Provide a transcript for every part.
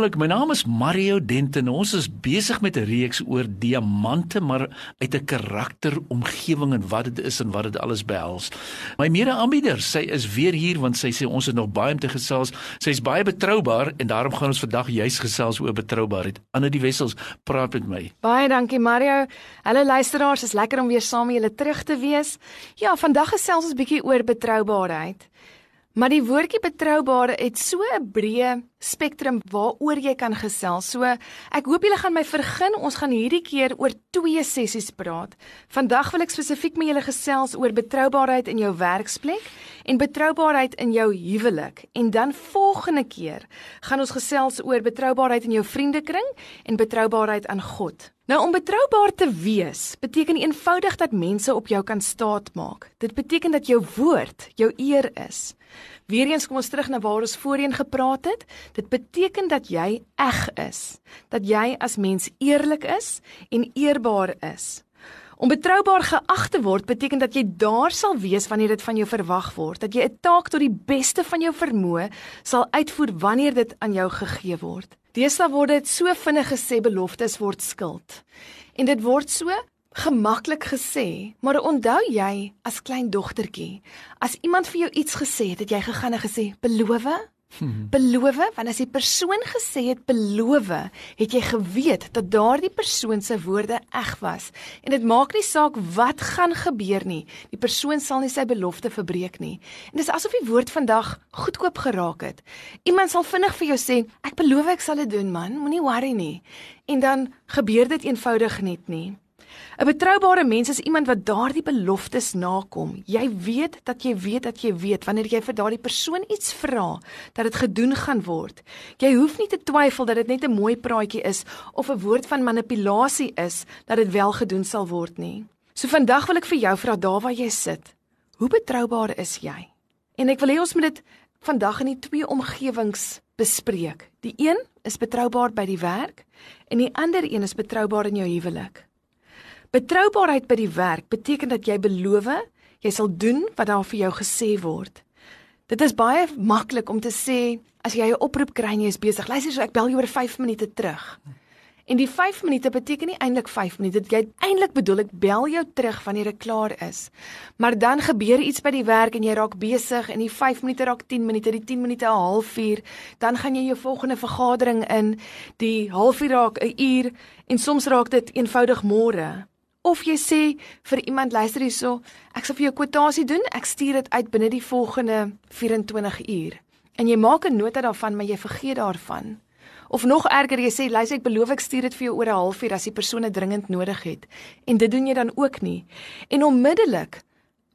Wonderlik, my naam is Mario Denton. Ons is besig met 'n reeks oor diamante, maar uit 'n karakteromgewing en wat dit is en wat dit alles behels. My mede-aanbieder, sy is weer hier want sy sê ons het nog baie om te gesels. Sy's baie betroubaar en daarom gaan ons vandag juis gesels oor betroubaarheid. Anne die Wessels praat met my. Baie dankie Mario. Hallo luisteraars, is lekker om weer saam met julle terug te wees. Ja, vandag gesels ons bietjie oor betroubaarheid. Maar die woordjie betroubare het so 'n breë spektrum waaroor jy kan gesels. So ek hoop julle gaan my vergun. Ons gaan hierdie keer oor twee sessies praat. Vandag wil ek spesifiek met julle gesels oor betroubaarheid in jou werksplek en betroubaarheid in jou huwelik. En dan volgende keer gaan ons gesels oor betroubaarheid in jou vriendekring en betroubaarheid aan God. Nou om betroubaar te wees beteken eenvoudig dat mense op jou kan staatmaak. Dit beteken dat jou woord jou eer is. Weereens kom ons terug na waar ons voorheen gepraat het. Dit beteken dat jy eg is, dat jy as mens eerlik is en eerbaar is. Om betroubaar geag te word beteken dat jy daar sal wees wanneer dit van jou verwag word, dat jy 'n taak tot die beste van jou vermoë sal uitvoer wanneer dit aan jou gegee word. Deesdae word dit so vinnig gesê beloftes word skuld. En dit word so gemaklik gesê, maar onthou jy as klein dogtertjie, as iemand vir jou iets gesê het, het jy gegaan en gesê, "Beloof?" Hmm. Beloof, want as die persoon gesê het beloof, het jy geweet dat daardie persoon se woorde eg was. En dit maak nie saak wat gaan gebeur nie, die persoon sal nie sy belofte verbreek nie. En dis asof die woord vandag goedkoop geraak het. Iemand sal vinnig vir jou sê, "Ek beloof ek sal dit doen, man, moenie worry nie." En dan gebeur dit eenvoudig net nie. 'n Betroubare mens is iemand wat daardie beloftes nakom. Jy weet dat jy weet dat jy weet wanneer jy vir daardie persoon iets vra, dat dit gedoen gaan word. Jy hoef nie te twyfel dat dit net 'n mooi praatjie is of 'n woord van manipulasie is dat dit wel gedoen sal word nie. So vandag wil ek vir jou vra daar waar jy sit. Hoe betroubaar is jy? En ek wil hê ons moet dit vandag in die twee omgewings bespreek. Die een is betroubaar by die werk en die ander een is betroubaar in jou huwelik. Betroubaarheid by die werk beteken dat jy beloof jy sal doen wat daar vir jou gesê word. Dit is baie maklik om te sê as jy 'n oproep kry en jy is besig. Luister, so ek bel jou oor 5 minute terug. En die 5 minute beteken nie eintlik 5 minute. Jy eintlik bedoel ek bel jou terug wanneer ek klaar is. Maar dan gebeur iets by die werk en jy raak besig en die 5 minute raak 10 minute, die 10 minute 'n halfuur, dan gaan jy jou volgende vergadering in, die halfuur raak 'n uur en soms raak dit eenvoudig môre. Of jy sê vir iemand luister hierso, ek sal vir jou kwotasie doen, ek stuur dit uit binne die volgende 24 uur. En jy maak 'n nota daarvan, maar jy vergeet daarvan. Of nog erger, jy sê luister ek beloof ek stuur dit vir jou oor 'n halfuur as die persoon dit dringend nodig het. En dit doen jy dan ook nie. En onmiddellik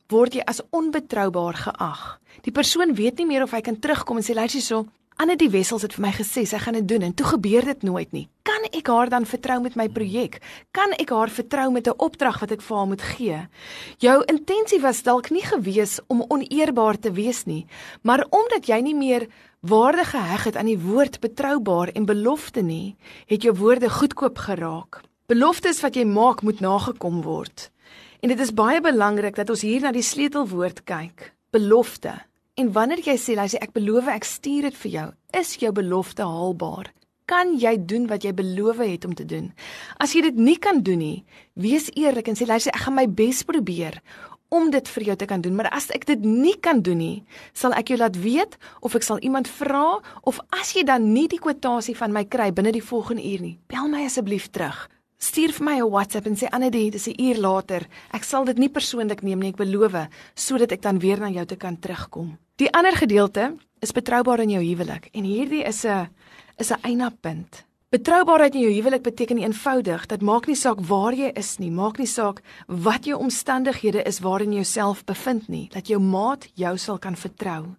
word jy as onbetroubaar geag. Die persoon weet nie meer of hy kan terugkom en sê luister hierso, Anne die Wessels het vir my gesê sy gaan dit doen en toe gebeur dit nooit nie. Kan ek haar dan vertrou met my projek? Kan ek haar vertrou met 'n opdrag wat ek vir haar moet gee? Jou intensie was dalk nie gewees om oneerbaar te wees nie, maar omdat jy nie meer waarde geheg het aan die woord betroubaar en belofte nie, het jou woorde goedkoop geraak. Beloftes wat jy maak moet nagekom word. En dit is baie belangrik dat ons hier na die sleutelwoord kyk. Belofte. En wanneer jy sê, "Luister, ek beloof ek stuur dit vir jou," is jou belofte haalbaar? Kan jy doen wat jy beloof het om te doen? As jy dit nie kan doen nie, wees eerlik en sê, "Luister, ek gaan my bes probeer om dit vir jou te kan doen, maar as ek dit nie kan doen nie, sal ek jou laat weet of ek sal iemand vra of as jy dan nie die kwotasie van my kry binne die volgende uur nie, bel my asseblief terug. Stuur vir my 'n WhatsApp en sê Annedie, dis 'n uur later. Ek sal dit nie persoonlik neem nie, ek beloof, sodat ek dan weer na jou te kan terugkom. Die ander gedeelte is betroubaar in jou huwelik en hierdie is 'n is 'n eindpunt. Betroubaarheid in jou huwelik beteken eenvoudig dat maak nie saak waar jy is nie, maak nie saak wat jou omstandighede is waarin jy jouself bevind nie, dat jou maat jou sal kan vertrou.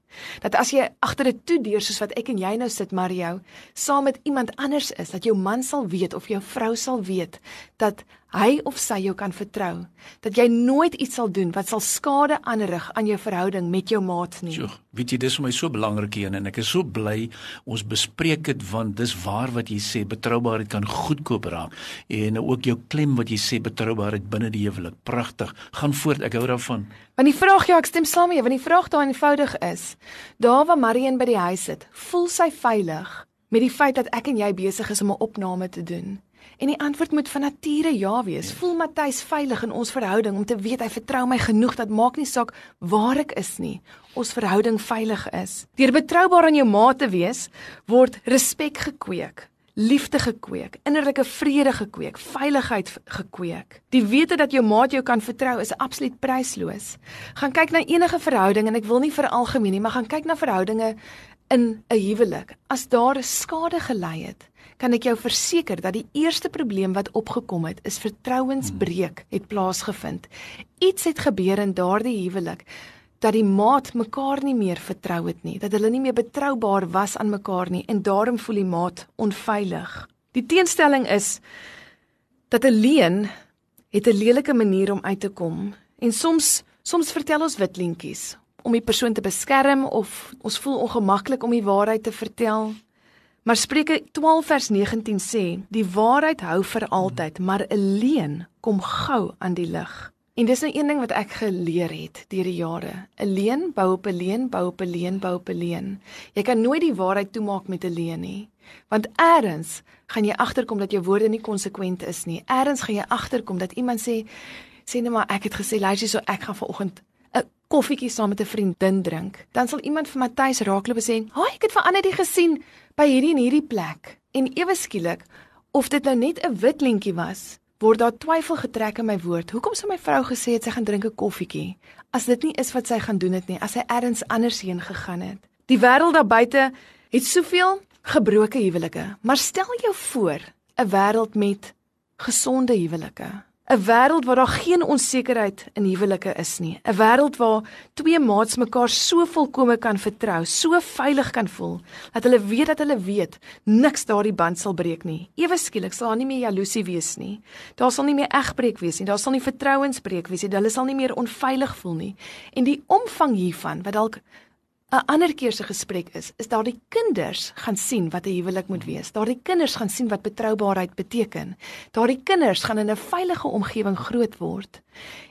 Dat as jy agter 'n toedeur soos wat ek en jy nou sit Mario, saam met iemand anders is, dat jou man sal weet of jou vrou sal weet dat hy of sy jou kan vertrou. Dat jy nooit iets sal doen wat sal skade aanrig aan jou verhouding met jou maat nie. So, weet jy, dis vir my so belangrik hier en ek is so bly ons bespreek dit want dis waar wat jy sê betroubaarheid kan goedkoop raak en ook jou klem wat jy sê betroubaarheid binne die huwelik. Pragtig. Gaan voort, ek hou daarvan. Want die vraag ja, ek stem saam met jou, want die vraag daar eenvoudig is, daar waar Marion by die huis sit, voel sy veilig met die feit dat ek en jy besig is om 'n opname te doen? En die antwoord moet van nature ja wees. Voel Matthys veilig in ons verhouding om te weet hy vertrou my genoeg dat maak nie saak waar ek is nie, ons verhouding veilig is. Deur betroubaar aan jou maat te wees, word respek gekweek liefde gekweek, innerlike vrede gekweek, veiligheid gekweek. Die wete dat jou maat jou kan vertrou is absoluut prysloos. Gaan kyk na enige verhouding en ek wil nie vir algemeen nie, maar gaan kyk na verhoudinge in 'n huwelik. As daar skade gelei het, kan ek jou verseker dat die eerste probleem wat opgekom het, is vertrouensbreuk het plaasgevind. Iets het gebeur in daardie huwelik dat die maat mekaar nie meer vertrou het nie, dat hulle nie meer betroubaar was aan mekaar nie en daarom voel die maat onveilig. Die teenstelling is dat 'n leuen het 'n lelike manier om uit te kom en soms soms vertel ons wit lintjies om die persoon te beskerm of ons voel ongemaklik om die waarheid te vertel. Maar Spreuke 12 vers 19 sê: "Die waarheid hou vir altyd, maar 'n leuen kom gou aan die lig." En dis nou een ding wat ek geleer het deur die jare. 'n Leen bou op 'n leen, bou op 'n leen, bou op 'n leen. Jy kan nooit die waarheid toemaak met 'n leen nie. Want eers gaan jy agterkom dat jou woorde nie konsekwent is nie. Eers gaan jy agterkom dat iemand sê sê net maar ek het gesê luister so ek gaan vanoggend koffietjie saam met 'n vriendin drink. Dan sal iemand vir Matthys raakloop sê, "Haai, ek het vir Annelie gesien by hierdie en hierdie plek." En ewe skielik of dit nou net 'n wit lentjie was, word daar twyfel getrek in my woord. Hoekom sou my vrou gesê het sy gaan drink 'n koffietjie as dit nie is wat sy gaan doen het nie, as sy ergens anders heen gegaan het? Die wêreld daar buite het soveel gebroke huwelike, maar stel jou voor 'n wêreld met gesonde huwelike. 'n wêreld waar daar geen onsekerheid in huwelike is nie. 'n wêreld waar twee maats mekaar so volkome kan vertrou, so veilig kan voel dat hulle weet dat hulle weet niks daardie band sal breek nie. Ewe skielik sal daar nie meer jaloesie wees nie. Daar sal nie meer egbreek wees nie. Daar sal nie vertrouensbreek wees nie. Hulle sal nie meer onveilig voel nie. En die omvang hiervan wat dalk 'n ander keer se gesprek is, is daardie kinders gaan sien wat 'n huwelik moet wees. Daardie kinders gaan sien wat betroubaarheid beteken. Daardie kinders gaan in 'n veilige omgewing groot word.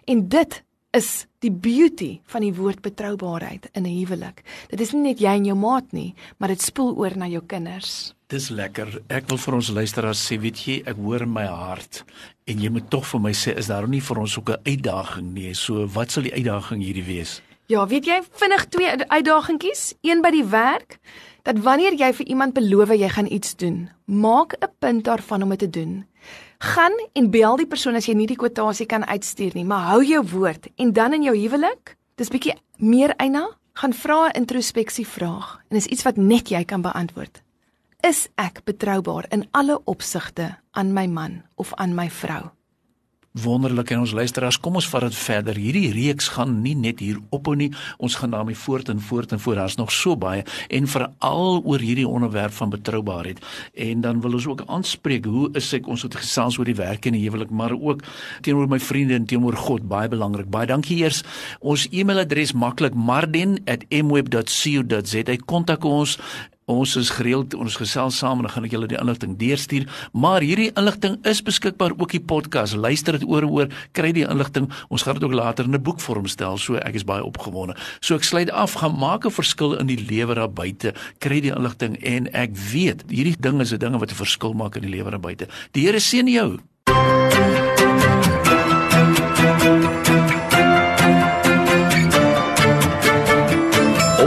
En dit is die beauty van die woord betroubaarheid in 'n huwelik. Dit is nie net jy en jou maat nie, maar dit spoel oor na jou kinders. Dis lekker. Ek wil vir ons luisteraars sê, weet jy, ek hoor in my hart en jy moet tog vir my sê, is daar nie vir ons ook 'n uitdaging nie? So, wat sal die uitdaging hierdie wees? Ja, weet jy, vinnig twee uitdagingkies, een by die werk, dat wanneer jy vir iemand beloof jy gaan iets doen, maak 'n punt daarvan om dit te doen. Gaan en bel die persoon as jy nie die kwotasie kan uitstuur nie, maar hou jou woord en dan in jou huwelik, dis bietjie meer eina, gaan vra 'n introspeksie vraag en is iets wat net jy kan beantwoord. Is ek betroubaar in alle opsigte aan my man of aan my vrou? Wonderlik en ons luisteraars kom ons vat dit verder. Hierdie reeks gaan nie net hier ophou nie. Ons gaan daarmee voort en voort en voort. Daar's nog so baie. En veral oor hierdie onderwerp van betroubaarheid. En dan wil ons ook aanspreek hoe is ek ons het gesels oor die werk en die huwelik maar ook teenoor my vriende en teenoor God. Baie belangrik. Baie dankie eers. Ons e-mailadres maklik marden@mweb.co.za kontak ons Ons is gereeld ons gesels saam en dan gaan ek julle die inligting deurstuur, maar hierdie inligting is beskikbaar ook die podcast. Luister dit oor en oor, kry die inligting. Ons gaan dit ook later in 'n boekvorm stel, so ek is baie opgewonde. So ek sluit af, gaan maak 'n verskil in die lewe daar buite. Kry die inligting en ek weet, hierdie dinge is 'n dinge wat 'n verskil maak in die lewe daar buite. Die Here seën jou.